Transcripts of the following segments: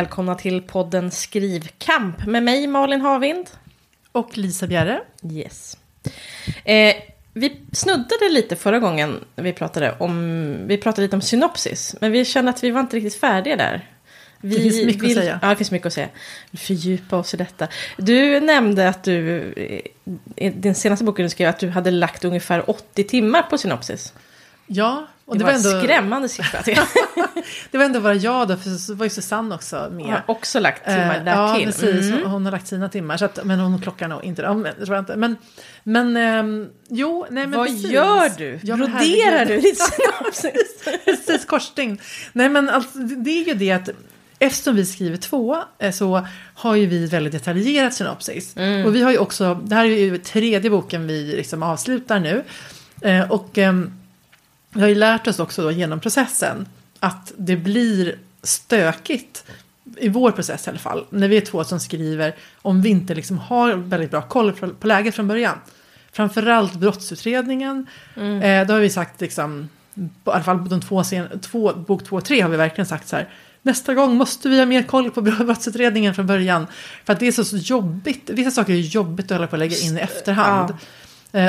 välkomna till podden Skrivkamp med mig Malin Havind. Och Lisa Bjerre. Yes. Eh, vi snuddade lite förra gången vi pratade om, vi pratade lite om synopsis, men vi kände att vi var inte riktigt färdiga där. Vi det finns mycket vill, att säga. Ja, det finns mycket att säga. Vi fördjupa oss i detta. Du nämnde att du, i den senaste boken du skrev, att du hade lagt ungefär 80 timmar på synopsis. Ja, och det, det, var, var ändå, en skrämmande siffra. det var ändå bara jag då, för så var ju Susanne också med. har också lagt timmar Eh, där ja, till. precis. Mm. Hon har lagt sina timmar. Så att, men hon klockar nog inte inte. Men, men ehm, jo, nej men Vad precis. gör du? Ja, Broderar du ditt synopsis? precis, korsstygn. Nej men alltså, det det är ju det att Eftersom vi skriver två eh, så har ju vi väldigt detaljerat synopsis. Mm. Och vi har ju också, det här är ju tredje boken vi liksom avslutar nu. Eh, och ehm, vi har ju lärt oss också då genom processen att det blir stökigt i vår process i alla fall. När vi är två som skriver om vi inte liksom har väldigt bra koll på på läget från början. Framförallt brottsutredningen. Eh, då har vi sagt liksom, på, i alla fall på de två, sen, två, bok två och tre har vi verkligen sagt så här. Nästa gång måste vi ha mer koll på brottsutredningen från början. För att det är så, så jobbigt. Vissa saker är jobbigt att hålla på att lägga in i efterhand. Eh,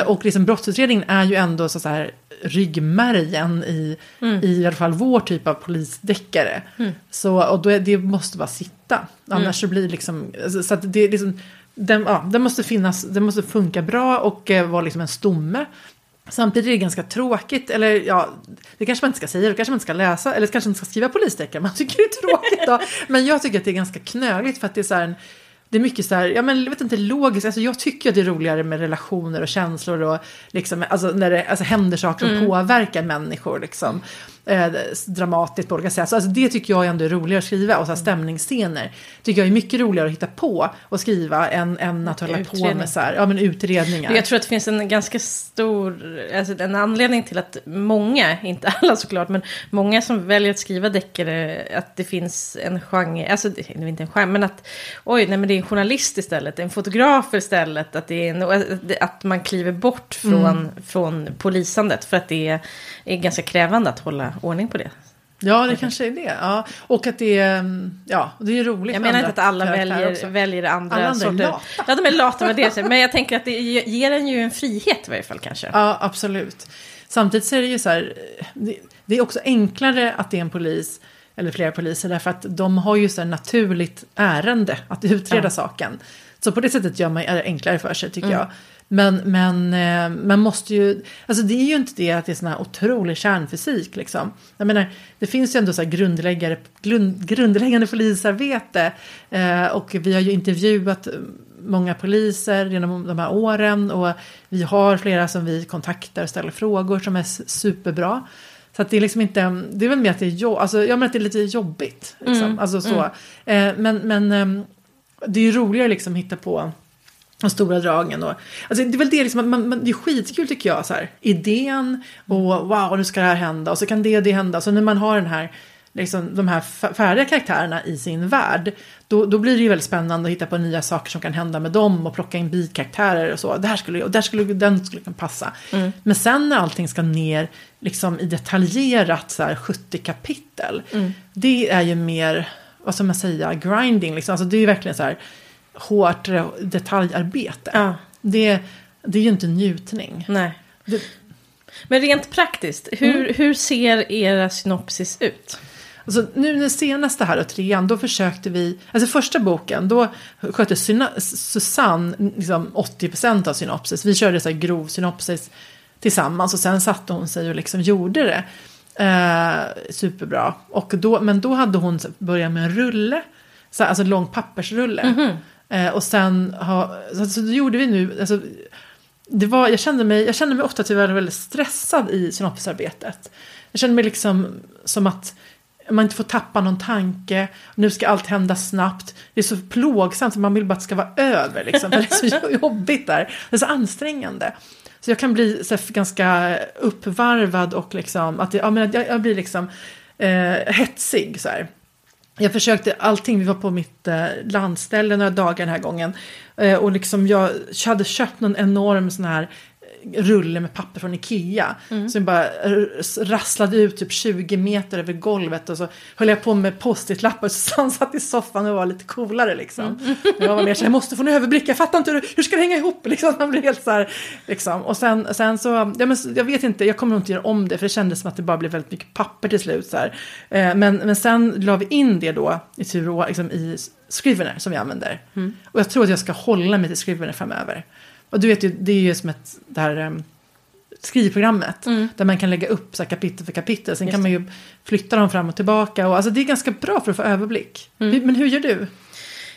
Och liksom brottsutredningen är ju ändå så, så här ryggmärgen i, i alla fall vår typ av polisdeckare. Så, och då är, det måste bara sitta. Annars så blir det liksom, alltså, så att det liksom, den, ja, den måste finnas, den måste funka bra och eh, vara liksom en stomme. Samtidigt är det ganska tråkigt, eller ja, det kanske man inte ska säga, det kanske man inte ska läsa, eller kanske inte ska skriva polisdeckare, man tycker det är tråkigt då. Men jag tycker att det är ganska knöligt för att det är så här en, det är mycket så här, ja men jag vet inte, logiskt, alltså jag tycker att det är roligare med relationer och känslor och liksom, alltså när det alltså, händer saker som påverkar människor liksom. Eh, dramatiskt på olika sätt. Så alltså, det tycker jag ändå är roligare att skriva och så här, stämningsscener. Tycker jag är mycket roligare att hitta på och skriva än, än att hålla på med så här, ja men utredningar. Jag tror att det finns en ganska stor, alltså en anledning till att många, inte alla såklart, men många som väljer att skriva deckare, att det finns en genre, alltså det är inte en genre, men att oj, nej men det är en journalist istället, en fotograf istället, att, det är en, att man kliver bort från, från polisandet, för att det är, är ganska krävande att hålla ordning på det. Ja, det kanske är det. Ja. Och att det är, mm, ja, det är roligt. Jag menar inte att alla väljer, också. väljer andra Alla andra är sorter. lata. Ja, de är lata med det. Men jag tänker att det ger en ju en frihet i varje fall kanske. Ja, absolut. Samtidigt så är det ju så här, det, det är också enklare att det är en polis eller flera poliser därför att de har ju så här naturligt ärende att utreda Ja. saken. Så på det sättet gör man är det enklare för sig tycker Mm. jag. Men, men eh, man måste ju, alltså det är ju inte det att det är sån här otrolig kärnfysik liksom. Jag menar, det finns ju ändå så här grundläggande, grund, grundläggande polisarbete. Eh, och vi har ju intervjuat många poliser genom de här åren. Och vi har flera som vi kontaktar och ställer frågor som är superbra. Så att det är liksom inte, det är väl mer att det är, jo, alltså, jag menar att det är lite jobbigt. Liksom. Mm, Alltså så. Eh, men men ehm, det är ju roligare liksom att hitta på de stora dragen. Och, alltså det är väl det, liksom, man, man, det är skitkul tycker jag, så här, idén och wow, nu ska det här hända och så kan det och det hända. Så när man har den här, liksom, de här färdiga karaktärerna i sin värld, då, då blir det ju väldigt spännande att hitta på nya saker som kan hända med dem och plocka in bikaraktärer och så. Det här skulle, och där skulle, den skulle kunna passa. Men sen när allting ska ner liksom, i detaljerat så här, 70 kapitel, det är ju mer, vad ska man säga, grinding. Liksom. Alltså, det är ju verkligen så här hårt detaljarbete. Ja. Det, det är ju inte njutning. Nej. Det, Men rent praktiskt, hur, Mm. hur ser era synopsis ut? alltså, nu den senaste här och trean, då försökte vi, alltså första boken, då skötte Syna, Susanne liksom 80% av synopsis. Vi körde så här grov synopsis tillsammans och sen satte hon sig och liksom gjorde det. Eh, superbra. Och då, men då hade hon börjat med en rulle, så här, alltså en lång pappersrulle. Eh, och sen ha, så, så det gjorde vi nu, alltså, det var, jag, kände mig, jag kände mig ofta tyvärr väldigt stressad i synopsisarbetet. Jag kände mig liksom som att man inte får tappa någon tanke. Nu ska allt hända snabbt. Det är så plågsamt, man vill bara att det ska vara över. Liksom. För det är så jobbigt där. Det är så ansträngande. Så jag kan bli så här, ganska uppvarvad och liksom, att det, ja, men att jag, jag blir liksom eh, hetsig. Så här. Jag försökte allting, vi var på mitt eh, landställe några dagar den här gången. Eh, och liksom jag hade köpt någon enorm sån här rulle med papper från Ikea. Mm. Som bara rasslade ut typ 20 meter över golvet och så höll jag på med post-it-lappar så han satt i soffan och var lite coolare liksom. Mm. Jag var mer så jag måste få en överblick, jag fattar inte hur, hur ska det hänga ihop liksom. Han blev helt så här, liksom. Och sen, sen så, ja, men, jag vet inte, jag kommer nog inte göra om det för det kändes som att det bara blev väldigt mycket papper till slut så här. Eh, men, men sen la vi in det då i tur och liksom, i Scrivener som vi använder. Mm. Och jag tror att jag ska hålla mig till Scrivener framöver. Och du vet ju, det är ju som ett, det här um, skrivprogrammet. Där man kan lägga upp så här, kapitel för kapitel. Sen Mm. Just kan man ju flytta dem fram och tillbaka. Och, alltså, det är ganska bra för att få överblick. Hur- Men hur gör du?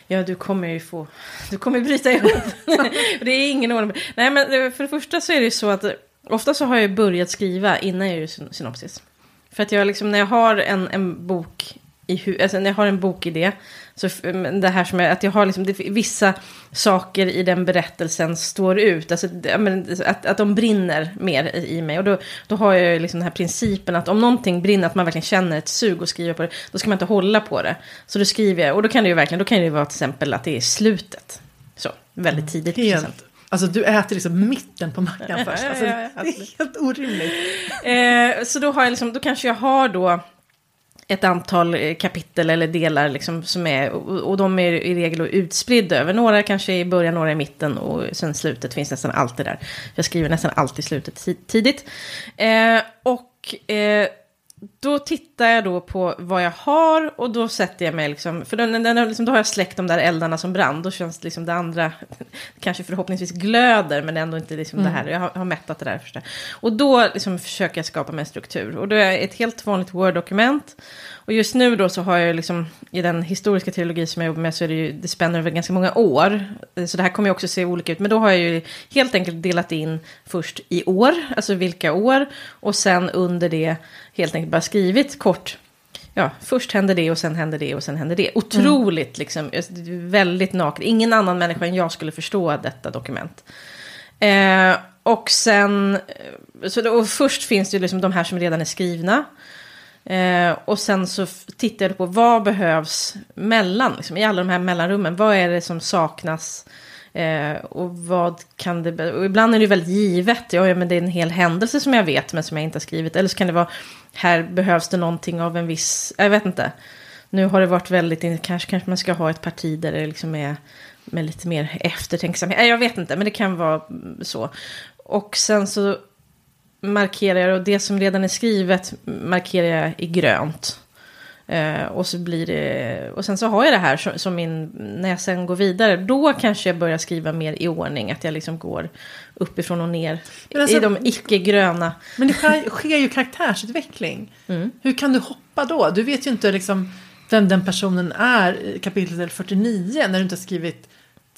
Ja, du kommer ju få... Du kommer bryta ihop. det är ingen ordning. Nej, men eh, för det första så är det ju så att... eh, Ofta så har jag börjat skriva innan jag gör syn- synopsis. För att jag liksom, när jag har en, en bok i alltså när jag har en bokidé. Så det här som är, att jag har liksom, det, vissa saker i den berättelsen står ut. Alltså, att, att de brinner mer i, i mig. Och då, då har jag ju liksom den här principen att om någonting brinner, att man verkligen känner ett sug och skriver på det. Då ska man inte hålla på det. Så då skriver jag, och då kan det ju verkligen, då kan det ju vara till exempel att det är slutet. Så, väldigt tidigt. till exempel. Helt, alltså du äter liksom mitten på mackan först. Alltså, det är helt orimligt. Eh, så då, har jag liksom, då kanske jag har då ett antal eh, kapitel eller delar liksom som är, och, de är i regel utspridda över. Några kanske i början, några i mitten och sen slutet finns nästan alltid där. Jag skriver nästan alltid slutet tidigt. Eh, och eh, då tittar jag då på vad jag har och då sätter jag mig liksom, för den, den, liksom, då har jag släckt de där eldarna som brann, då känns liksom det andra, kanske förhoppningsvis glöder men ändå inte liksom det här, jag har, har mättat det där första. Och då liksom försöker jag skapa mig en struktur och då är ett helt vanligt Word-dokument. Och just nu då så har jag liksom, i den historiska trilogi som jag jobbar med så är det ju, det spänner över ganska många år. Så det här kommer ju också se olika ut, men då har jag ju helt enkelt delat in först i år, alltså vilka år, och sen under det helt enkelt bara skrivit kort. Ja, först händer det och sen händer det och sen händer det. Otroligt liksom, väldigt naket. Ingen annan människa än jag skulle förstå detta dokument. Eh, och sen, eh, så då, och först finns det ju liksom de här som redan är skrivna. Eh, och sen så tittar jag på vad behövs mellan, liksom, i alla de här mellanrummen. Vad är det som saknas? Eh, och vad kan det... Och ibland är det ju väldigt givet. Ja, ja, men det är en hel händelse som jag vet men som jag inte har skrivit. Eller så kan det vara, här behövs det någonting av en viss... Jag vet inte. Nu har det varit väldigt... Kanske, kanske man ska ha ett parti där det liksom är med lite mer eftertänksamhet. Jag vet inte, men det kan vara så. Och sen så markerar jag, och det som redan är skrivet markerar jag i grönt. Eh, och så blir det, och sen så har jag det här som, som min, när jag sen går vidare, då kanske jag börjar skriva mer i ordning, att jag liksom går uppifrån och ner alltså- i de icke-gröna. Men det sker, sker ju karaktärsutveckling. Mm. Hur kan du hoppa då? Du vet ju inte liksom vem den personen är i kapitel 49 när du inte har skrivit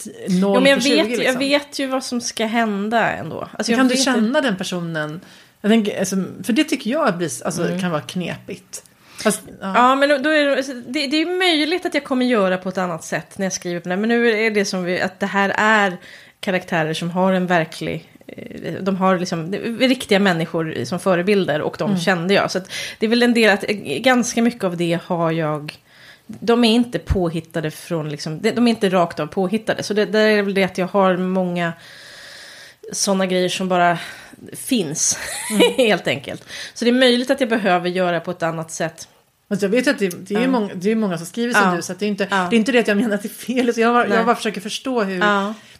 0 Jo, men jag, till 20. vet, liksom. jag vet ju vad som ska hända ändå. Alltså, kan du känna den personen? Tänker, alltså, för det tycker jag blir, alltså, Mm. kan vara knepigt. Fast, ja. Ja, men då- är det, det, det är möjligt att jag kommer göra på ett annat sätt när jag skriver på det. Men nu är det som vi, att det här är karaktärer som har en verklig... eh, De har liksom det riktiga människor som förebilder och de kände jag. Så det är väl en del att ganska mycket av det har jag... De är inte påhittade från liksom, de är inte rakt av påhittade. Så det, det är väl det att jag har många sådana grejer som bara finns, helt enkelt. Så det är möjligt att jag behöver göra på ett annat sätt. Alltså, jag vet att det, det är Ja. många, det är många som skriver som Ja. du. Så det, är inte, Ja. det är inte det att jag menar att det är fel. Jag bara, jag bara försöker förstå hur...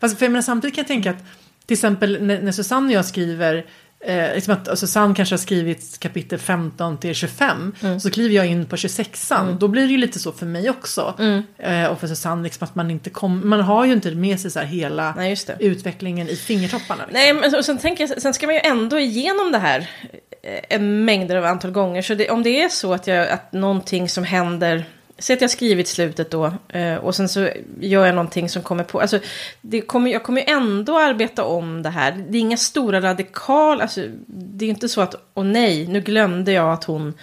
Fast för jag menar, samtidigt kan jag tänka att till exempel när, när Susanne och jag skriver Eh, liksom att och Susanne kanske har skrivit kapitel 15 till 25. Mm. Så kliver jag in på 26an. Då blir det ju lite så för mig också. Mm. Eh, och för Susanne, liksom att man inte kom, Man har ju inte med sig så hela Nej, utvecklingen i fingertopparna. Liksom. Nej, men och sen, tänker jag, sen ska man ju ändå igenom det här eh, en mängder av antal gånger. Så det, om det är så att, jag, att någonting som händer, säg att jag skrivit slutet då, eh, och sen så gör jag någonting som kommer på, alltså det kommer, jag kommer ju ändå arbeta om det här. Det är inga stora radikal, alltså det är ju inte så att, åh nej, nu glömde jag att hon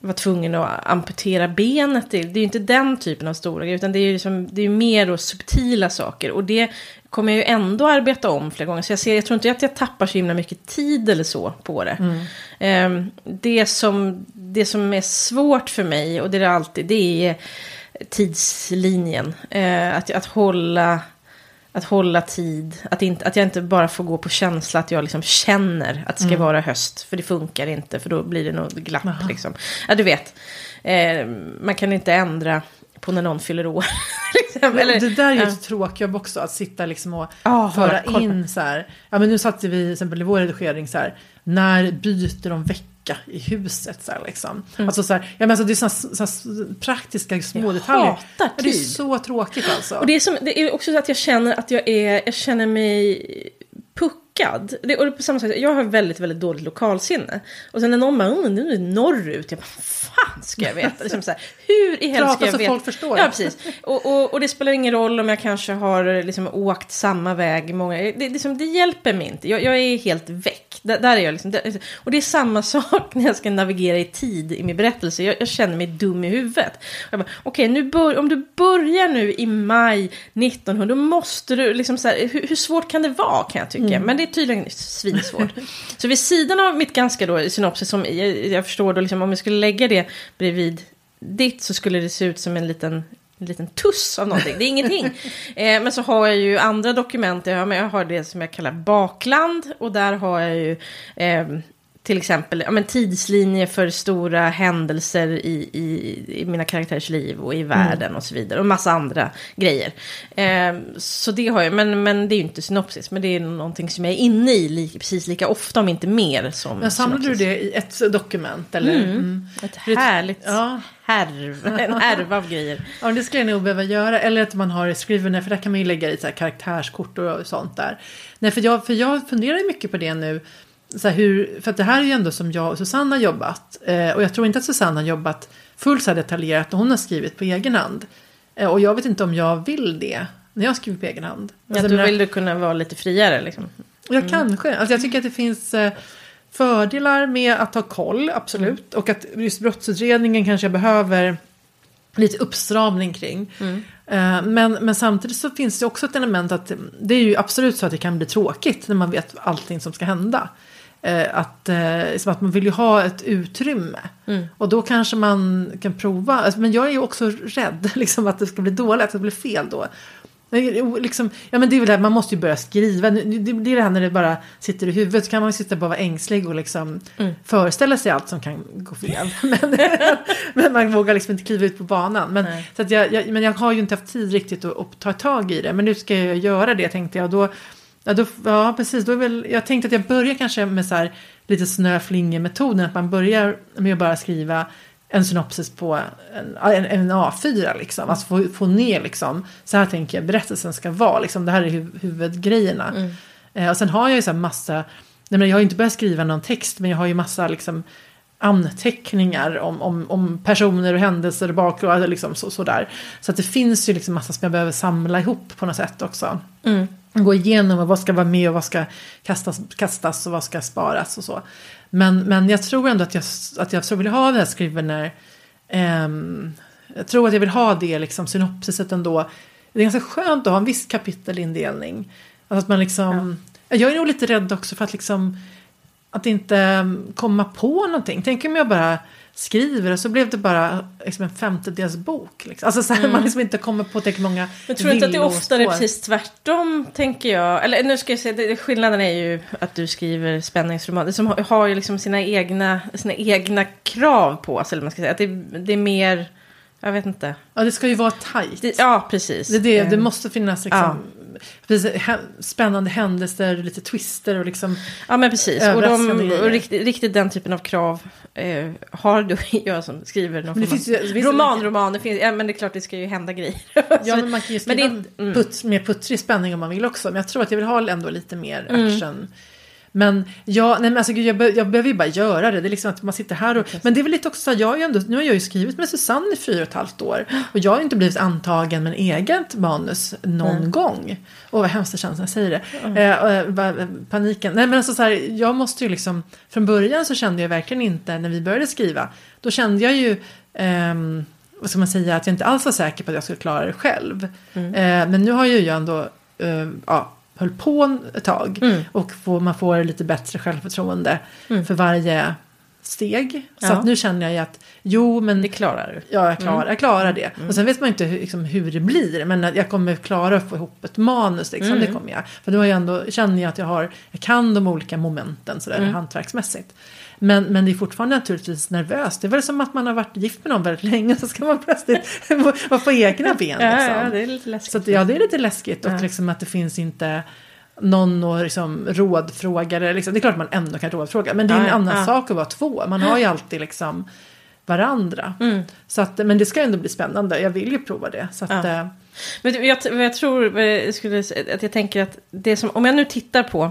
var tvungen att amputera benet. Det, är ju inte den typen av stora grejer, utan det är ju liksom, det är mer då subtila saker. Och det kommer jag ju ändå arbeta om flera gånger. Så jag, ser, jag tror inte att jag tappar så himla mycket tid eller så på det. Ehm, det, som, det som är svårt för mig, och det är alltid, det är tidslinjen. Eh, att, att hålla... att hålla tid. Att, inte, att jag inte bara får gå på känsla att jag liksom känner att det ska vara höst. För det funkar inte, för då blir det något glapp. Liksom. Ja, du vet. Eh, man kan inte ändra på när någon fyller år. liksom. Eller- det där är ju ja. ett tråkjobb också, att sitta liksom och Ja, föra höra, kolla. in så här. Ja men nu satte vi till exempel i vår redigering så här. När byter de vecka i huset så här liksom. Alltså så här, ja men alltså det är såna, såna praktiska små Jag detaljer. hatar Ja, Det är tid. så tråkigt alltså. Och det är, som, det är också så att jag känner att jag är, jag känner mig puckad. Det, och det är på samma sätt, jag har väldigt, väldigt dåligt lokalsinne. Och sen när någon bara, oh, nu är det norrut, jag bara, fan ska jag veta? Liksom så här, hur i helvete ska jag så veta? folk förstår. Ja, precis. Och, och, och det spelar ingen roll om jag kanske har liksom, åkt samma väg många, det, det, liksom, det hjälper mig inte. Jag, jag är helt väck. Där, där är jag liksom, där, och det är samma sak när jag ska navigera i tid i min berättelse. Jag, jag känner mig dum i huvudet. Okej, nu bör, om du börjar nu i maj 1900, då måste du liksom så här, hur, hur svårt kan det vara kan jag tycka. Men det är tydligen svinsvårt. så vid sidan av mitt ganska då synopsis, som jag, jag förstår då liksom, om jag skulle lägga det bredvid ditt så skulle det se ut som en liten en liten tuss av någonting. Det är ingenting. Eh, men så har jag ju andra dokument. Jag har, jag har det som jag kallar bakland. Och där har jag ju eh, till exempel ja, men tidslinjer för stora händelser i, i, i mina karaktärers liv och i världen och så vidare. Och massa andra grejer. Eh, så det har jag, men, men det är ju inte synopsis. Men det är någonting som jag är inne i li, precis lika ofta, om inte mer, som Men samlar du synopsis. det i ett dokument eller? Mm. Ett det- härligt Ja. härv, en härva av grejer. Ja, det skulle jag nog behöva göra. Eller att man har i Scrivener, för där kan man ju lägga i så karaktärskort och sånt där. Nej, för jag, för jag funderar mycket på det nu. Så hur, för att det här är ju ändå som jag och Susanne har jobbat. Eh, och jag tror inte att Susanne har jobbat fullt så här detaljerat när hon har skrivit på egen hand. Eh, och jag vet inte om jag vill det när jag skriver på egen hand. Ja, Alltså, vill du kunna vara lite friare liksom. Ja, kanske. Alltså, jag tycker att det finns eh, fördelar med att ha koll, absolut. Och att just brottsutredningen kanske jag behöver lite uppstramning kring. Eh, men, men samtidigt så finns det också ett element att det är ju absolut så att det kan bli tråkigt när man vet allting som ska hända. Eh, att, eh, att man vill ju ha ett utrymme. Och då kanske man kan prova. Alltså, men jag är ju också rädd liksom, att det ska bli dåligt, att det blir fel då. Liksom, ja, men det är väl det, här, man måste ju börja skriva. Det, är det här när det bara sitter i huvudet. Så kan man ju sitta och bara vara ängslig och liksom föreställa sig allt som kan gå fel. Men, men man vågar liksom inte kliva ut på banan. Men, Nej. så jag, jag, men jag har ju inte haft tid riktigt att, att ta tag i det. Men nu ska jag göra det tänkte jag. Då, ja, då, ja, precis. Då väl, jag tänkte att jag börjar kanske med så här, lite snöflingemetoden. Att man börjar med att bara skriva en synopsis på en, en, en A4 liksom. Alltså få, få ner liksom. Så här tänker jag berättelsen ska vara. Liksom. Det här är hu- huvudgrejerna. Eh, och sen har jag ju så här massa. Nej, men jag har ju inte börjat skriva någon text. Men jag har ju massa liksom anteckningar om, om, om personer och händelser och bakgrund. Liksom, så, sådär. Så att det finns ju liksom massa som jag behöver samla ihop på något sätt också. Mm. Gå igenom och vad ska vara med och vad ska kastas, kastas och vad ska sparas och så. Men, men jag tror ändå att jag, att jag så vill ha det här Scrivener. ehm, jag tror att jag vill ha det liksom synopsiset ändå. Det är ganska skönt att ha en viss kapitelindelning. Alltså att man liksom, Jag är nog lite rädd också för att liksom att inte um, komma på någonting. Tänk om jag bara skriver och så blev det bara liksom en femtedels bok. Liksom. Alltså så här, man liksom inte kommer på tillräckligt många Jag tror inte att det ofta är precis tvärtom, tänker jag. Eller nu ska jag säga, det, skillnaden är ju att du skriver spänningsromaner som har, har ju liksom sina egna, sina egna krav på sig. Eller man ska säga. Att det, det är mer, jag vet inte. Ja, det ska ju vara tajt. Det, ja, precis. Det, det, det Eh, måste finnas liksom, precis, spännande händelser, lite twister och liksom... Ja, men precis. Och, de, och riktigt, riktigt den typen av krav eh, har du, jag som skriver någon Men det det finns- roman, roman. Det finns, ja, men det är klart det ska ju hända grejer. Ja, men man kan ju men skriva det är inte- mm. putt, mer puttrig spänning om man vill också. Men jag tror att jag vill ha ändå lite mer Mm. Men, ja, nej, men alltså, gud, jag, be, jag behöver ju bara göra det. Det är liksom att man sitter här och... Men det är väl lite också så jag har ju ändå, nu har jag ju skrivit med Susanne i fyra och ett halvt år. Och jag har ju inte blivit antagen med en eget manus någon gång. Åh, vad hemskt det känns när jag säger det. Eh, eh, bara, paniken. Nej, men alltså så här, jag måste ju liksom... Från början så kände jag verkligen inte, när vi började skriva, då kände jag ju... ehm, vad ska man säga, att jag inte alls var säker på att jag skulle klara det själv. Eh, men nu har ju jag ändå, eh, ja, höll på ett tag. Mm. Och får, man får lite bättre självförtroende Mm. för varje steg. Så Ja. att nu känner jag ju att jo men Det klarar du. Ja, jag klarar, jag klarar det. Och sen vet man inte hur, liksom, hur det blir. Men jag kommer klara att få ihop ett manus. Liksom, Det kommer jag. För då har jag ändå, känner jag att jag, har, jag kan de olika momenten sådär hantverksmässigt. Men, men det är fortfarande naturligtvis nervöst. Det är väl som att man har varit gift med någon väldigt länge. Så ska man plötsligt vara på egna ben. Ja, Liksom. ja, det är lite läskigt. Så att, ja, det är lite läskigt. Och Ja. liksom att det finns inte någon att liksom rådfråga. det, Liksom. Det är klart man ändå kan rådfråga. Men det är en Ja, annan ja. sak att vara två. Man har ju alltid liksom varandra. Mm. Så att, men det ska ändå bli spännande. Jag vill ju prova det. Så att, Ja. eh, Men jag, jag tror, jag skulle, säga- att jag tänker att det som, om jag nu tittar på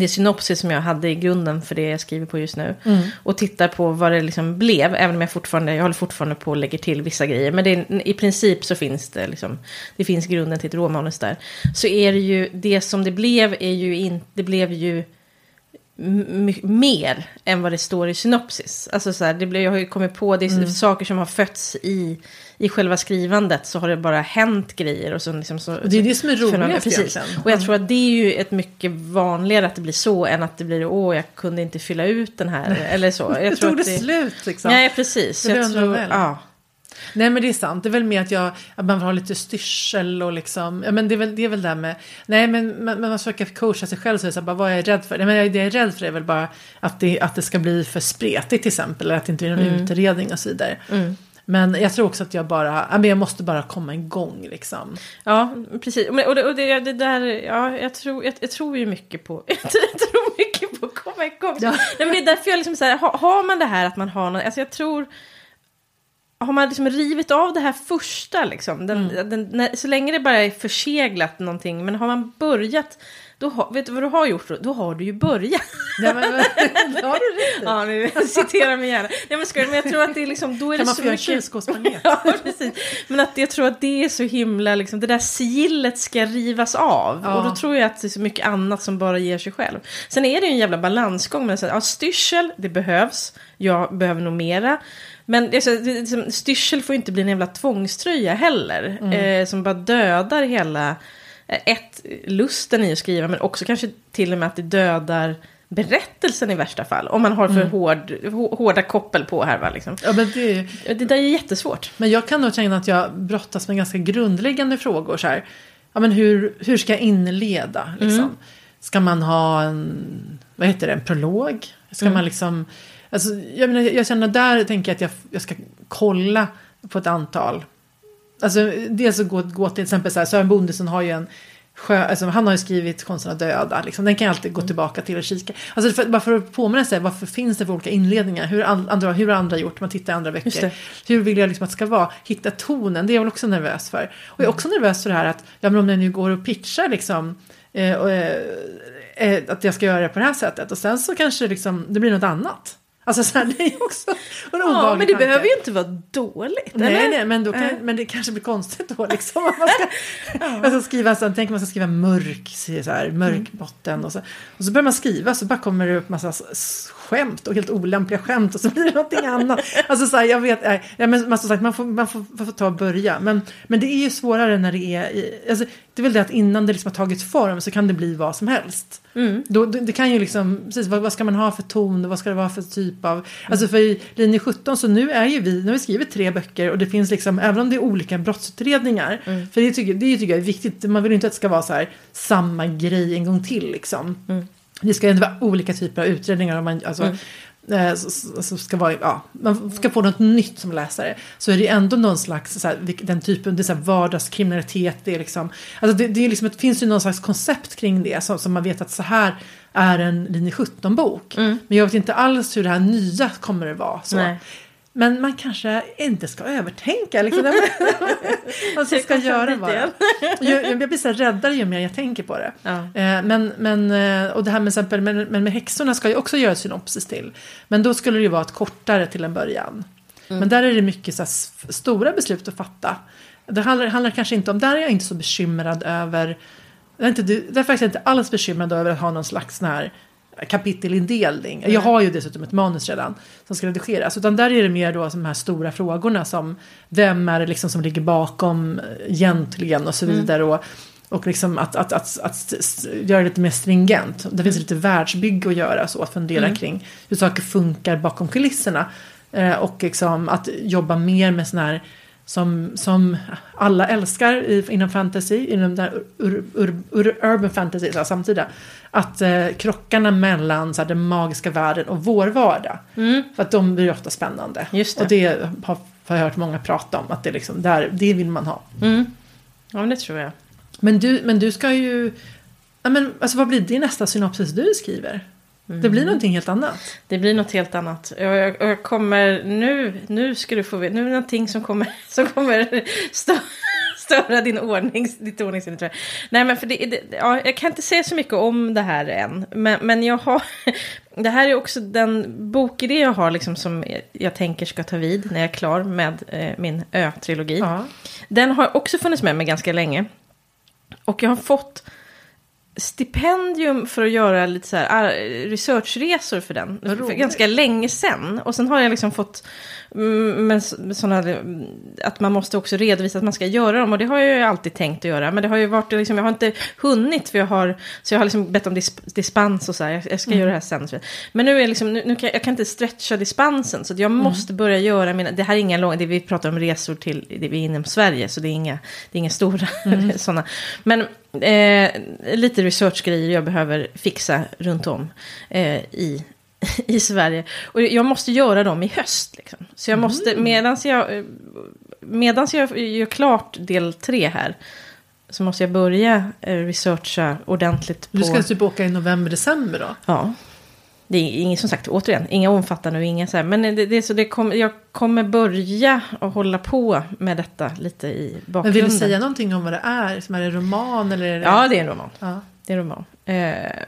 det synopsis som jag hade i grunden för det jag skriver på just nu. Och tittar på vad det liksom blev, även om jag fortfarande, jag håller fortfarande på och lägger till vissa grejer. Men det, i princip så finns det liksom, det finns grunden till ett råmanus där. Så är det ju, det som det blev är ju inte, det blev ju mer än vad det står i synopsis. Alltså så här, det blev, jag har ju kommit på, det är saker som har fötts i, i själva skrivandet. Så har det bara hänt grejer. Och så liksom så, Och det är det som är roligast Precis. Och jag tror att det är ju ett mycket vanligare att det blir så än att det blir åh, jag kunde inte fylla ut den här. Eller så. Jag det tror tog att det slut liksom. Nej, precis. Det Jag tror, väl. ja. Nej men det är sant. Det är väl mer att, jag, att man vill ha lite styrsel och liksom. Ja men det är väl det är väl det här med. Nej men man, men man försöker coacha sig själv så är det så här, bara vad är jag rädd för? Nej, men det jag är rädd för är väl bara att det, att det ska bli för spretigt till exempel. Eller att det inte blir någon Mm. utredning och så vidare. Men jag tror också att jag bara, men jag måste bara komma igång liksom. Ja, precis. Och det, och det, det där, ja, jag tror, jag, jag tror ju mycket på, jag tror mycket på att komma igång. Ja. Nej, men det är därför jag liksom så här, har, har man det här att man har någon, alltså jag tror, har man liksom rivit av det här första liksom, den, Mm. den, när, så länge det bara är förseglat någonting, men har man börjat, då har, vet du vad du har gjort då? Då har du ju börjat. Nej, men, det har du rätt. Ja, nu citerar mig gärna. Nej men, ska, men jag tror att det är liksom, då är Kan det man så få göra en mycket... kylskåpsmanet? Ja, precis. Men att jag tror att det är så himla, liksom, det där sigillet ska rivas av. Ja. Och då tror jag att det är så mycket annat som bara ger sig själv. Sen är det ju en jävla balansgång. Men så, ja, styrsel, det behövs. Jag behöver nog mera. Men det är så, det, är liksom, styrsel får inte bli en jävla tvångströja heller. Eh, som bara dödar hela, ett, lusten i att skriva. Men också kanske till och med att det dödar berättelsen i värsta fall. Om man har för hård, hå- hårda koppel på här va. Liksom. Ja, men det, Det där är jättesvårt. Men jag kan nog känna att jag brottas med ganska grundläggande frågor. Så här. Ja, men hur, hur ska jag inleda? Liksom? Ska man ha en, vad heter det, en prolog? Ska man liksom, alltså, jag, menar, jag känner där tänker jag att jag, jag ska kolla på ett antal. Alltså dels att gå, gå till exempel så här, Sören Bondesson har ju en Sjö, alltså, han har ju skrivit Konsten att döda. Liksom. Den kan jag alltid gå tillbaka till och kika. Alltså, för, bara för att påminna sig, varför finns det för olika inledningar? Hur, an, andra, hur andra gjort? Man tittar i andra böcker. Hur vill jag liksom att det ska vara? Hitta tonen, det är jag väl också nervös för. Och jag är också nervös för det här att, ja men om jag nu går och pitchar liksom, eh, och, eh, eh, att jag ska göra det på det här sättet. Och sen så kanske liksom, det blir något annat. Alltså så här, det är också en Ja, men det tanke. behöver ju inte vara dåligt. Nej, eller? nej, men, då kan, men det kanske blir konstigt då liksom. Man ska, man ska skriva, så, tänk man ska skriva mörk, så här, mörk botten och så. Och så börjar man skriva så bara kommer det upp massa skämt och helt olämpliga skämt och så blir det någonting annat. Alltså så här, jag vet, nej, men, men som sagt man får, man får, man får ta och börja. Men, men det är ju svårare när det är, i, alltså, det är väl det att innan det liksom har tagit form så kan det bli vad som helst. Mm. Då, det, det kan ju liksom, precis, vad, vad ska man ha för ton och vad ska det vara för typ av, alltså för i linje 17 så nu är ju vi, nu har vi skrivit tre böcker och det finns liksom, även om det är olika brottsutredningar, för det tycker, det tycker jag är viktigt, man vill ju inte att det ska vara så här samma grej en gång till liksom. Det ska ändå vara olika typer av utredningar, om man, alltså, eh, så, så, så ska vara, ja, man ska få något nytt som läsare. Så är det ändå någon slags, så här, den typen, det är så här vardagskriminalitet, det är liksom, alltså det, det, är liksom, det finns ju någon slags koncept kring det som, som man vet att så här är en linje 17-bok. Men jag vet inte alls hur det här nya kommer att vara. Så. Nej. Men man kanske inte ska övertänka. Liksom. man ska, göra bara. Jag, jag blir så räddare ju mer jag tänker på det. Ja. Eh, Men, men, eh, och det här med, exempel, men, men med häxorna ska jag också göra ett synopsis till. Men då skulle det ju vara ett kortare till en början. Men där är det mycket så här, stora beslut att fatta. Det handlar, handlar kanske inte om, där är jag inte så bekymrad över, jag är inte, därför är jag inte alls bekymrad över att ha någon slags sån här kapitelindelning. Jag har ju dessutom ett manus redan som ska redigeras. Utan där är det mer då de här stora frågorna som vem är det liksom som ligger bakom egentligen och så vidare. Och, Och liksom att, att, att, att, göra det lite mer stringent. Det finns lite världsbygge att göra så. Att fundera kring hur saker funkar bakom kulisserna. Eh, och liksom att jobba mer med sån här som, som alla älskar i, inom fantasy, inom där ur, ur, ur, urban fantasy, så här, samtida. Att eh, krockarna mellan så här, den magiska världen och vår vardag. För att de blir ofta spännande. Just det. Och det har, har jag hört många prata om, att det, liksom, där, det vill man ha. Mm. Ja, men det tror jag. Men du, men du ska ju... Ja, men, alltså, vad blir din nästa synopsis du skriver? Det blir någonting helt annat. Det blir något helt annat. Jag, jag, jag kommer nu, nu ska du få veta, nu är det någonting som kommer, som kommer stö, störa din ordning, ditt ordningssinne tror jag. Nej men för det, det, ja, jag kan inte säga så mycket om det här än. Men, men jag har, det här är också den bokidé jag har liksom som jag tänker ska ta vid när jag är klar med eh, min Ö-trilogi. Ja. Den har också funnits med mig ganska länge. Och jag har fått stipendium för att göra lite så här ah, researchresor för den. För ganska länge sedan. Och sen har jag liksom fått mm, men s- såna, mm, att man måste också redovisa att man ska göra dem. Och det har jag ju alltid tänkt att göra. Men det har ju varit liksom, jag har inte hunnit. För jag har, så jag har liksom bett om dis, dispens och så här. Jag, ska göra det här sen. Men nu är jag liksom, nu, nu kan, jag kan inte stretcha dispensen. Så jag måste börja göra mina, det här är inga långa, det vi pratar om resor till, det vi är inom Sverige. Så det är inga, det är inga stora sådana. Men eh, lite researchgrejer jag behöver fixa runt om eh, i, i Sverige. Och jag måste göra dem i höst. Liksom. Så jag måste, medans jag, medans jag gör klart del tre här. Så måste jag börja eh, researcha ordentligt på... Du ska typ åka i november, december då? Ja. Det är inget, som sagt, återigen, inga omfattande och inga så här. Men det, det så det kom, jag kommer börja att hålla på med detta lite i Men bakgrunden. vill du säga någonting om vad det är? Som är det roman eller? Är det... Ja, det är en roman. ja. Det är en roman. Eh,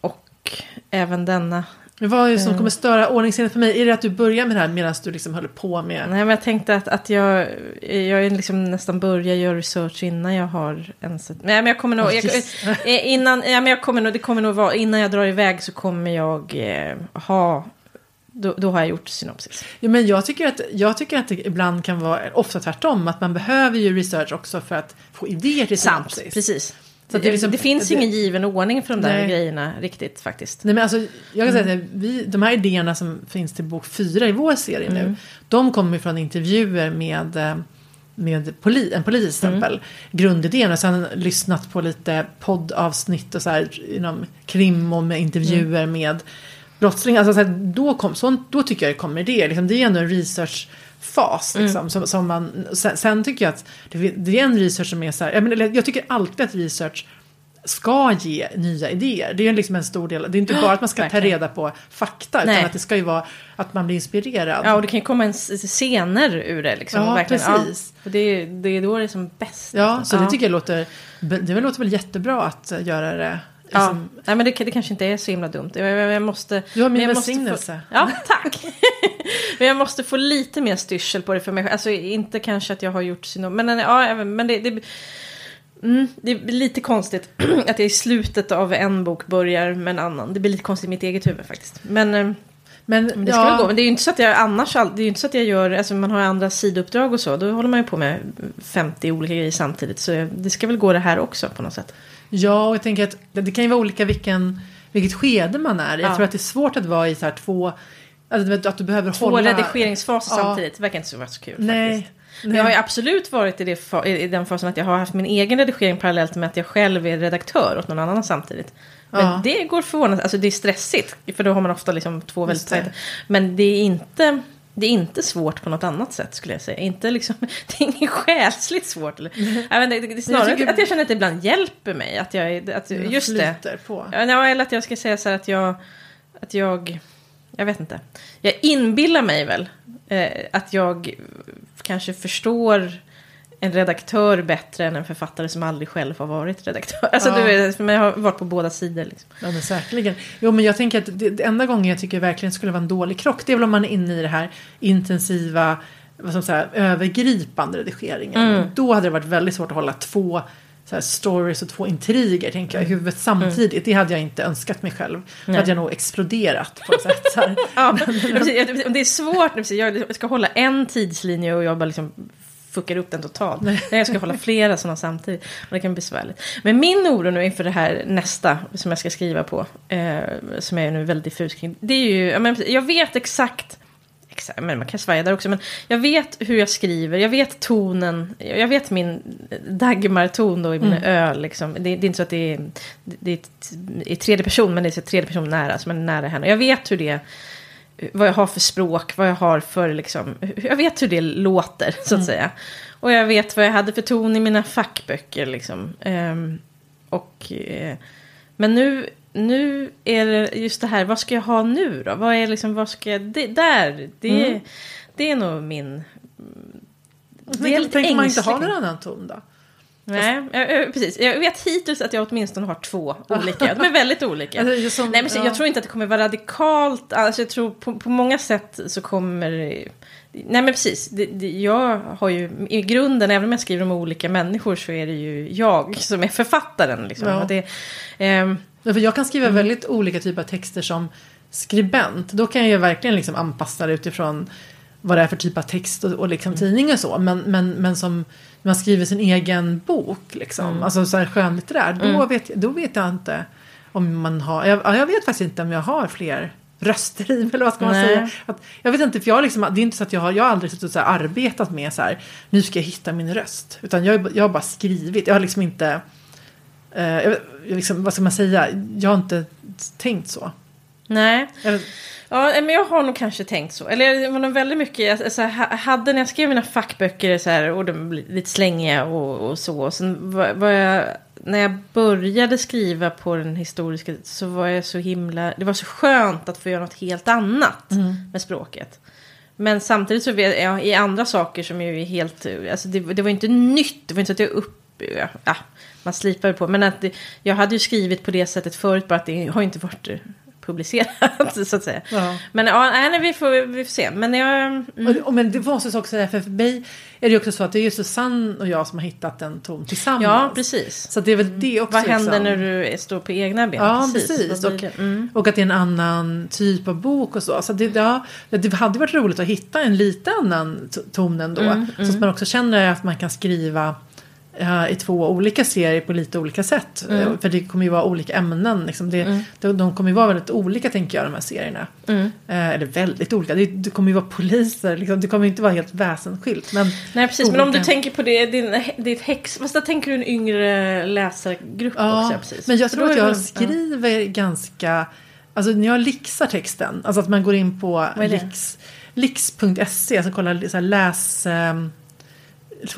och även denna. Vad är det Eh. som kommer störa ordningssinnet för mig? Är det att du börjar med det här medan du liksom håller på med... Nej, men jag tänkte att, att jag, jag är liksom nästan börjar göra research innan jag har ens... Nej, men jag kommer nog... Jag, eh, innan, ja, men jag kommer nog, det kommer nog vara... Innan jag drar iväg så kommer jag eh, ha... Då, då har jag gjort synopsis. Ja, men jag, tycker att, jag tycker att det ibland kan vara, ofta tvärtom, att man behöver ju research också för att få idéer till Sant, synopsis. precis. Så det liksom- det finns det- ingen given ordning för de där Nej. grejerna riktigt faktiskt. Nej, men alltså, jag kan säga Mm. att vi, de här idéerna som finns till bok fyra i vår serie Mm. nu, de kommer ju från intervjuer med, eh, med poli, en polis till Mm. exempel. Grundidén och sen lyssnat på lite poddavsnitt och så här inom krim och med intervjuer Mm. med brottslingar. Alltså, så här, då, kom, så, då tycker jag det kommer idéer. Liksom, det är ändå en researchfas. Mm. Liksom, som, som man, sen, sen tycker jag att det, det är en research som är så här, jag, menar, jag tycker alltid att research ska ge nya idéer. Det är ju liksom en stor del. Det är inte bara att man ska ta reda på fakta. Utan Nej. att det ska ju vara att man blir inspirerad. Ja, och det kan ju komma en scener ur det. Liksom, Ja, verkligen. precis. Ja, och det, är- det är då det är som bäst. Ja, nästan. så det tycker jag låter, det låter väl jättebra att göra det. Ja, Liksom, nej, men det, det kanske inte är så himla dumt. Jag, jag, jag måste, Du har min välsignelse. Få, ja, tack. men jag måste få lite mer styrsel på det för mig. Alltså inte kanske att jag har gjort synom... Men, ja, men det, det, mm, det blir lite konstigt att jag i slutet av en bok börjar med en annan. Det blir lite konstigt i mitt eget huvud faktiskt. Men, eh, men men det ska väl gå. Men det är ju inte så att jag annars... Det är inte så att jag gör... Alltså man har andra sidouppdrag och så. Då håller man ju på med 50 olika grejer samtidigt. Så det ska väl gå det här också på något sätt. Ja, och jag tänker att det, kan ju vara olika vilken, vilket skede man är. Jag Ja. tror att det är svårt att vara i så här två... Alltså, att du behöver Två hålla... redigeringsfaser Ja. samtidigt. Det verkar inte så, vara så kul Nej. faktiskt. nej. Jag har ju absolut varit i, det, i den fasen att jag har haft min egen redigering parallellt med att jag själv är redaktör åt någon annan samtidigt. Men Ja. det går förvånansvärt, alltså det är stressigt. För då har man ofta liksom två väldigt tajta. Men det är inte... Det är inte svårt på något annat sätt skulle jag säga. Inte liksom, det är inget själsligt svårt. Eller, jag vet, inte, det är snarare tycker- att jag känner att det ibland hjälper mig. Att jag, att, Det just det. på. Ja, eller att jag ska säga så här att jag... Att jag... Jag vet inte. Jag inbillar mig väl eh, att jag kanske förstår en redaktör bättre än en författare som aldrig själv har varit redaktör. Alltså, Ja. du men jag har varit på båda sidor. Liksom. Ja men säkerligen. Jo men jag tänker att det, det enda gången jag tycker verkligen skulle vara en dålig krock det är väl om man är inne i det här intensiva, vad man säga, övergripande redigeringen. Mm. Då hade det varit väldigt svårt att hålla två så stories och två intriger tänker jag, i huvudet samtidigt. Det hade jag inte önskat mig själv. Då hade jag nog exploderat på ett sätt. Så. Ja. Jag- det är svårt. Jag ska hålla en tidslinje och jobba liksom fuckar upp den totalt. Jag ska hålla flera sådana samtidigt. Och det kan bli besvärligt. Men min oro nu inför det här nästa som jag ska skriva på. Eh, som jag är nu väldigt diffus kring. Det är ju, jag, men, jag vet exakt. Exakt, men man kan svaja där också. Men jag vet hur jag skriver. Jag vet tonen. Jag vet min Dagmar-ton då i min öl. Liksom. Det, det är inte så att det är, det är i tredje person. Men det är så tredje person nära. Som är nära henne. Jag vet hur det vad jag har för språk, vad jag har för liksom, jag vet hur det låter så att säga. Och jag vet vad jag hade för ton i mina fackböcker liksom. Ehm, och, eh, men nu, nu är det just det här, vad ska jag ha nu då? Vad är liksom, vad ska jag, det, där, det, det är nog min... Men kan, tänker man inte ha någon annan ton då? Nej, jag, jag, precis. Jag vet hittills att jag åtminstone har två olika. De är väldigt olika. Alltså, som- Nej, men så, ja. Jag tror inte att det kommer vara radikalt. Alltså, jag tror på, på många sätt så kommer... Nej men precis, det, det, jag har ju i grunden, även om jag skriver om olika människor så är det ju jag som är författaren. Liksom. Ja. Det, ehm, Ja, för jag kan skriva Mm. väldigt olika typer av texter som skribent. Då kan jag ju verkligen liksom anpassa det utifrån vad det är för typ av text och, och Mm. liksom tidning och så. Men, men, men som man skriver sin egen bok, liksom, Mm. alltså så här skönlitterär, då, vet, jag- då vet jag inte om man har, jag, ja, jag vet faktiskt inte om jag har fler röster i eller vad ska man Nej. säga. Att, jag vet inte, för jag liksom, det är inte så att jag har, jag har aldrig suttit och så arbetat med så här, nu ska jag hitta min röst. Utan jag, jag har bara skrivit, jag har liksom inte, eh, jag liksom, vad ska man säga, jag har inte tänkt så. Nej. Jag, Ja, men jag har nog kanske tänkt så. Eller det var nog väldigt mycket, alltså, hade när jag skrev mina fackböcker så här, och de blev lite slängiga och, och så. Och sen var, var jag, när jag började skriva på den historiska så var jag så himla, det var så skönt att få göra något helt annat med språket. Men samtidigt så vet jag i andra saker som ju är helt, alltså det, det var inte nytt, det var inte så att jag upp, ja, man slipade på, men att det, jag hade ju skrivit på det sättet förut, bara att det har inte varit publicerat så att säga. Ja. Men ja, nej, vi, får, vi får se. Men jag... Mm, och, och, men det jag också säga, för för mig är det också så att det är ju Susanne och jag som har hittat en ton tillsammans. ja, precis. Så det är väl det också. Vad händer liksom. när du står på egna ben? Ja, precis. Vad Och, blir det? Mm. och att det är en annan typ av bok och så. så det, ja, det hade varit roligt att hitta en lite annan ton ändå. Mm, Så att man också känner att man kan skriva i två olika serier på lite olika sätt. Mm. Eh, För det kommer ju vara olika ämnen. Liksom. Det, de, de kommer ju vara väldigt olika tänker jag de här serierna. Mm. Eh, eller väldigt olika. Det, det kommer ju vara poliser. Liksom. Det kommer ju inte vara helt väsensskilt. Men, Nej, precis. Men om du olika- tänker på det, din, ditt häx... Fast där tänker du en yngre läsargrupp Ja, också. Precis. men jag tror att jag skriver ganska... Alltså när jag lixar texten, alltså att man går in på det? lix, lix.se, alltså kolla så här, läs... Um,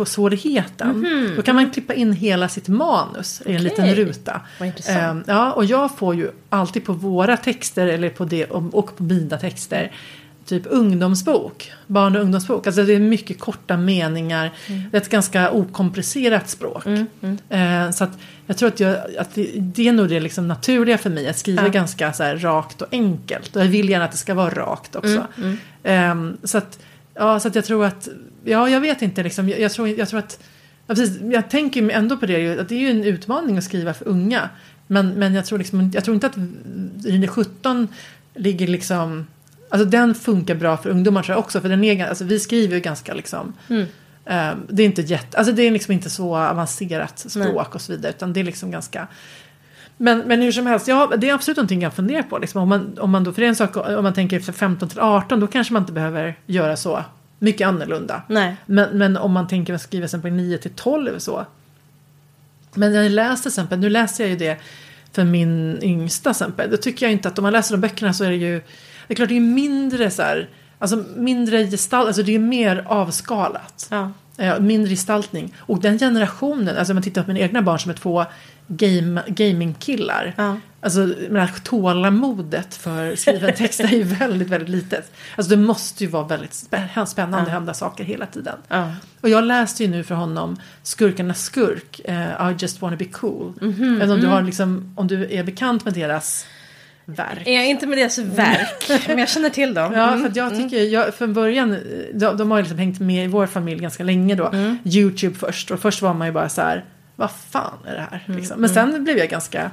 svårigheten. Då kan man klippa in hela sitt manus i en liten ruta. Ehm, ja, och jag får ju alltid på våra texter eller på det, och på mina texter typ ungdomsbok, barn och ungdomsbok. Alltså det är mycket korta meningar. Mm. Det är ett ganska okomplicerat språk. Eh, så att jag tror att, jag, att det, det är nog det liksom naturliga för mig. Att skriva Ja. ganska så här rakt och enkelt. Och jag vill gärna att det ska vara rakt också. Mm, Ehm, så, att, ja, så att jag tror att, ja jag vet inte liksom. Jag, jag, tror, jag tror att, ja, precis, jag tänker ändå på det att det är ju en utmaning att skriva för unga. Men, men jag, tror liksom, jag tror inte att Rinne 17 ligger liksom Alltså den funkar bra för ungdomar tror jag också. För den är, alltså, vi skriver ju ganska liksom. Mm. eh, det är inte jätte, alltså det är liksom inte så avancerat språk Nej. och så vidare. Utan det är liksom ganska. Men, men hur som helst, ja det är absolut någonting jag funderar på. Liksom, om, man, om man då, för det är en sak om man tänker efter 15 till 18 då kanske man inte behöver göra så mycket annorlunda. Nej. Men, men om man tänker att skriva sen på 9 till 12 så. Men när jag till exempel, nu läser jag ju det för min yngsta exempel. Då tycker jag inte att om man läser de böckerna så är det ju, det är klart det är mindre så här, alltså mindre gestalt, alltså det är mer avskalat. Ja. Eh, mindre gestaltning. Och den generationen, alltså om man tittar på mina egna barn som är två game, gamingkillar. Ja. Alltså tålamodet för skriven text är ju väldigt, väldigt litet. Alltså det måste ju vara väldigt spä- spännande Ja. hända saker hela tiden. Ja. Och jag läste ju nu för honom Skurkarnas skurk, eh, I just wanna be cool. Mhm, Även om du mm. har liksom, om du är bekant med deras verk. Är jag inte med deras verk, men jag känner till dem. Ja, Mm. för att jag tycker, jag, från början, de, de har ju liksom hängt med i vår familj ganska länge då. Mm. YouTube först, och först var man ju bara så här, vad fan är det här? Mm, Liksom. Men sen blev jag ganska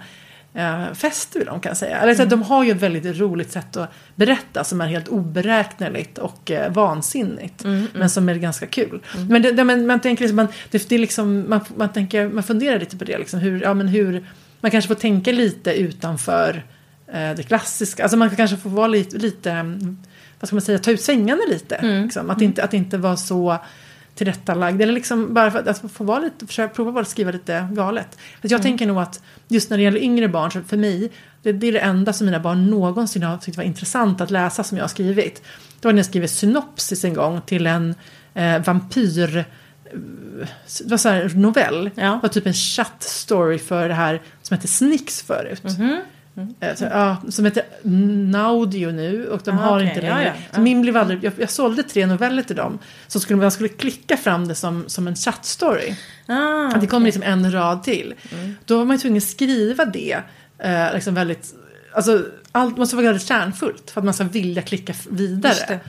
eh, fäster vid dem kan jag säga. Eller, så att De har ju ett väldigt roligt sätt att berätta som är helt oberäkneligt och eh, vansinnigt. Men som är ganska kul. Men det, det, man, man tänker liksom, man, det, det är liksom, man, man, tänker, man funderar lite på det. Liksom, hur, ja, men hur, man kanske får tänka lite utanför eh, det klassiska. Alltså man kanske får vara lite, lite mm, vad ska man säga, ta ut svängarna lite. Liksom. Att, inte, att inte vara så tillrättalagd. Eller liksom bara för att, att få vara lite, försöka prova att skriva lite galet. För jag tänker nog att just när det gäller yngre barn, så för mig, det, det är det enda som mina barn någonsin har tyckt var intressant att läsa som jag har skrivit. Det var när jag skrev synopsis en gång till en eh, vampyr eh, det var så här novell. Ja. Det var typ en chatt story för det här som hette Snicks förut. Eh, Så, ja, som heter Naudio nu och de Ah, har okej. inte Ja, längre. ja. Så min blev aldrig, jag, jag sålde tre noveller till dem. Så skulle man skulle klicka fram det som, som en chattstory. Ah, Att det kommer liksom en rad till. Mm. Då var man ju tvungen att skriva det. Eh, liksom väldigt, alltså, allt måste vara väldigt kärnfullt för att man ska vilja klicka vidare.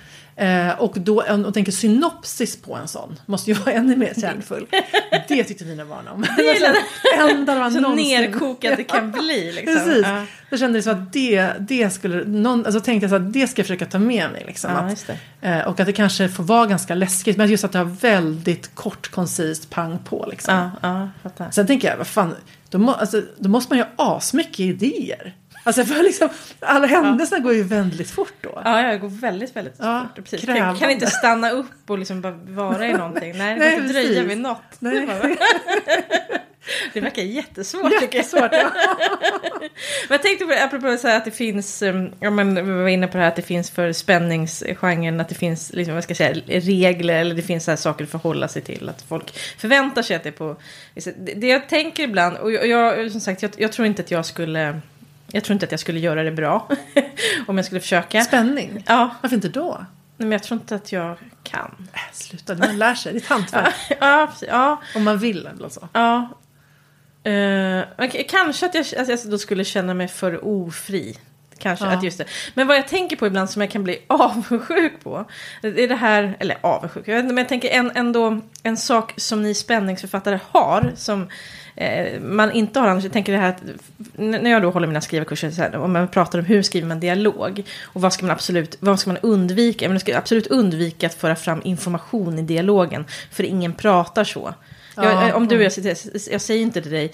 Det. Eh, och då, och tänker synopsis på en sån måste ju vara ännu mer kärnfull. Det tyckte mina barn om. Det så någonsin- nerkokat det kan bli. Liksom. Precis. Ja. Då kände så att det, det skulle, någon, alltså tänkte jag så att det ska jag försöka ta med mig. Liksom, Ja, att, det. eh, och att det kanske får vara ganska läskigt, men just att det har väldigt kort, koncist pang på. Liksom. Ja, ja, fattar. Sen tänker jag, vad fan, då, må, alltså, då måste man ju ha asmycket idéer. Alltså för liksom, alla händelserna går ju väldigt fort då. Ja, jag går väldigt, väldigt Ja, fort. Precis. Kan, kan inte stanna upp och liksom bara vara i någonting. Nej, det Nej, inte dröja vid något. Nej. Det, det verkar jättesvårt tycker jag. Jättesvårt. Ja. Men jag tänkte på det, apropå så att det finns, um, ja men vi var inne på det här att det finns för spänningsgenren, att det finns liksom, vad ska jag säga, regler eller det finns så här saker att förhålla sig till. Att folk förväntar sig att det är på... Det, det jag tänker ibland, och jag, jag som sagt, jag, jag tror inte att jag skulle... Jag tror inte att jag skulle göra det bra om jag skulle försöka. Spänning. Ja, Varför inte då? Nej, men jag tror inte att jag kan. Äh, sluta, man lär sig. Det är ett hantverk. Ja, ja, Om man vill eller så. ja. Eh, men k- kanske att jag, jag då skulle känna mig för ofri. Kanske Ja. att just det. Men vad jag tänker på ibland som jag kan bli avundsjuk på. Det är det här, eller avundsjuk, jag vet inte, men jag tänker en, ändå en sak som ni spänningsförfattare har. Som eh, man inte har annars. Jag tänker det här att när jag då håller mina skrivarkurser. Så här, om man pratar om hur skriver man dialog. Och vad ska man absolut, vad ska man undvika? Man ska absolut undvika att föra fram information i dialogen. För ingen pratar så. Ja, jag, om du och mm. jag sitter, jag säger inte till dig.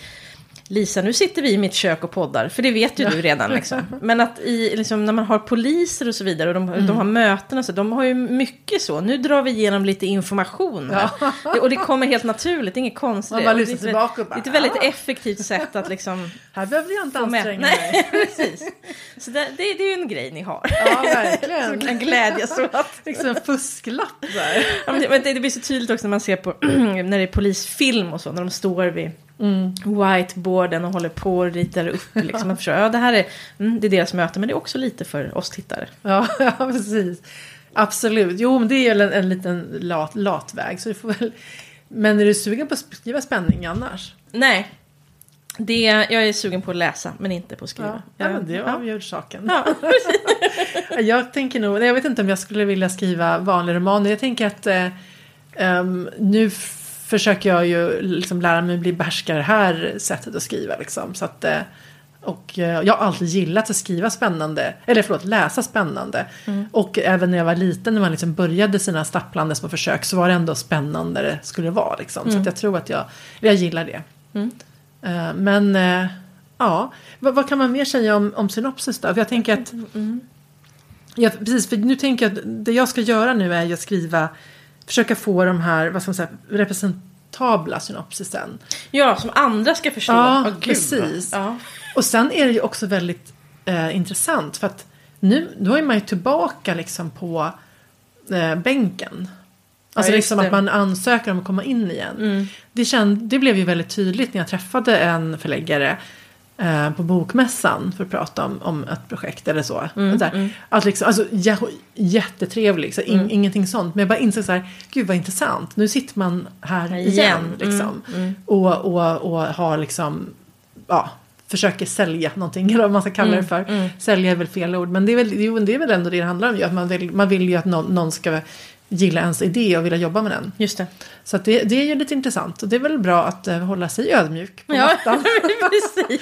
Lisa, nu sitter vi i mitt kök och poddar. För det vet ju du redan. Liksom. Men att i, liksom, när man har poliser och så vidare och de, Mm. de har möten och så. De har ju mycket så. Nu drar vi igenom lite information. Här. Det, och det kommer helt naturligt. Det är inget konstigt. Man bara ett- tillbaka och bara, Det är ett väldigt "Ah." effektivt sätt att liksom Här behöver jag inte anstränga mig. Nej, precis. Så det, det, det är ju en grej ni har. Ja, Som verkligen. kan glädjas åt. liksom en fusklapp där. Ja, men det, men det blir så tydligt också när man ser på när det är polisfilm och så. När de står vid whiteboarden och håller på och ritar upp. Liksom. Man förstår, ja, det här är, mm, det är deras möte, men det är också lite för oss tittare. Ja, ja, precis. Absolut. Jo, men det är väl en, en liten lat, latväg. Så du får väl... Men är du sugen på att skriva spänning annars? Nej, det, jag är sugen på att läsa, men inte på att skriva. Ja, men det ja. avgör saken. Ja, Jag tänker nog, jag vet inte om jag skulle vilja skriva vanliga romaner. Jag tänker att eh, ehm, nu försöker jag ju liksom lära mig bli behärskare det här sättet att skriva. Liksom, så att, eh, och eh, jag har alltid gillat att skriva spännande, eller förlåt, läsa spännande. Och även när jag var liten, när man liksom började sina stapplande små försök, så var det ändå spännande det skulle vara. Liksom. Så att jag tror att jag, jag gillar det. Eh, men ja, vad, vad kan man mer säga om, om synopsis då? För jag tänker att Ja, precis, för nu tänker jag att det jag ska göra nu är att skriva, försöka få de här, vad ska man säga, representabla synopsisen. ja, som andra ska förstå. Ja, gud, precis. Ja. Och sen är det ju också väldigt eh, intressant för att nu, då är man ju tillbaka liksom på eh, bänken. Alltså just liksom det. att man ansöker om att komma in igen. Mm. Det, känd, det blev ju väldigt tydligt när jag träffade en förläggare eh, på bokmässan för att prata om, om ett projekt eller så. Mm, så här, Att liksom, alltså, jä, jättetrevlig, så in, Mm. ingenting sånt. Men jag bara insåg så här, gud vad intressant. Nu sitter man här igen. Igen. liksom. Mm, Och, och, och har liksom, ja, försöker sälja någonting, eller vad man ska kalla Mm, det för. Sälja är väl fel ord, men det är väl, det är väl ändå det det handlar om. ju, Att man, vill, man vill ju att någon, någon ska gilla ens idé och vilja jobba med den. Just det. Så det, det är ju lite intressant och det är väl bra att eh, hålla sig ödmjuk på Ja, mattan. precis.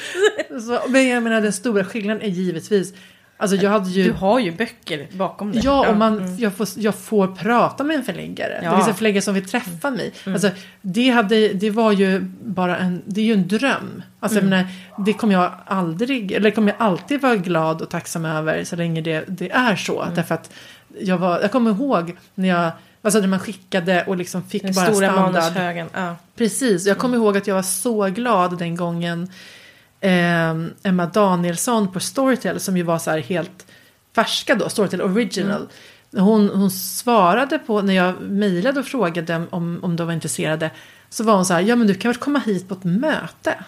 Så, men jag menar den stora skillnaden är givetvis, alltså jag hade ju... Du har ju böcker bakom dig. Ja, och man, jag, får, jag får prata med en förläggare. Ja. Det finns en förläggare som vill träffa mig. Alltså, det, hade, det var ju bara en, det är ju en dröm. Alltså, jag menar, det kommer jag aldrig, eller kommer jag alltid vara glad och tacksam över så länge det, det är så. Därför att jag, var, jag kommer ihåg när jag, alltså när man skickade och liksom fick Den bara stora standard. Ja. Precis, jag kommer ihåg att jag var så glad den gången eh, Emma Danielsson på Storytel som ju var så här helt färska då, Storytel Original. Hon, hon svarade på, när jag mejlade och frågade om, om de var intresserade, så var hon så här, ja men du kan väl komma hit på ett möte.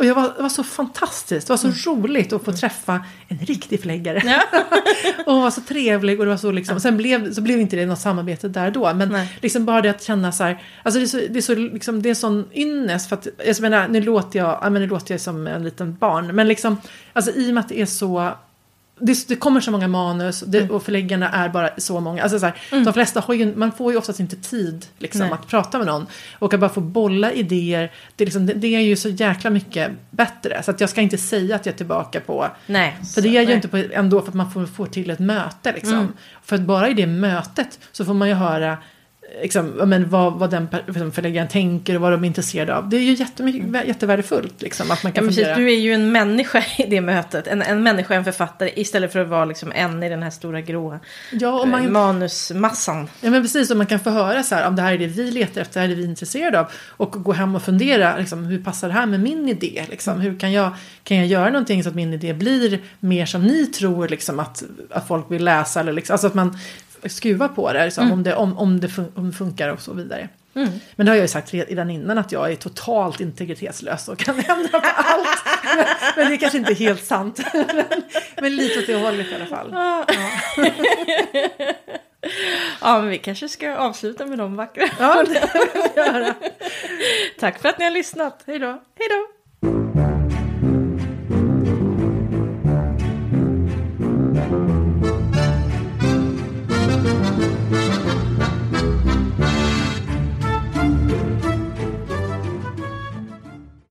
Och jag var, det var så fantastiskt, det var så roligt att få träffa en riktig förläggare. Ja. och hon var så trevlig och det var så liksom, och sen blev, så blev inte det något samarbete där då. Men Nej. liksom bara det att känna så här, alltså det är så, det är så liksom, det är sån ynnest för att, jag menar, nu låter jag, ja, men nu låter jag som en liten barn, men liksom, alltså i och med att det är så det, det kommer så många manus det, Mm. och förläggarna är bara så många. Alltså så här, De flesta har ju, man får ju oftast inte tid liksom, Nej. att prata med någon. Och att bara få bolla idéer, det liksom, det, är ju så jäkla mycket bättre. Så jag ska inte säga att jag är tillbaka på Nej. för det är ju nej. inte på, ändå för att man får, får till ett möte. Liksom. Mm. För att bara i det mötet så får man ju höra liksom, ja, men vad, vad den liksom, förläggaren tänker och vad de är intresserade av. Det är ju jättemycket, jättevärdefullt liksom, att man Ja, kan men precis, du är ju en människa i det mötet. En, en människa, en författare. Istället för att vara liksom en i den här stora gråa Ja, och eh, man, manusmassan. ja, men precis. Och man kan få höra så här, om det här är det vi letar efter, det här är det vi är intresserade av. Och gå hem och fundera, liksom, hur passar det här med min idé? Liksom? Hur kan jag, kan jag göra någonting så att min idé blir mer som ni tror liksom, att, att folk vill läsa? Eller, liksom, alltså att man skruvar på det, liksom, om, det om, om, det fun- om det funkar och så vidare. Mm. Men det har jag ju sagt redan innan att jag är totalt integritetslös och kan ändra på allt. Men, men det är kanske inte helt sant. men, men lite åt det hållet i alla fall. Ja. Ja, men vi kanske ska avsluta med de vackra. Ja, det göra. Tack för att ni har lyssnat. Hej då. Hej då.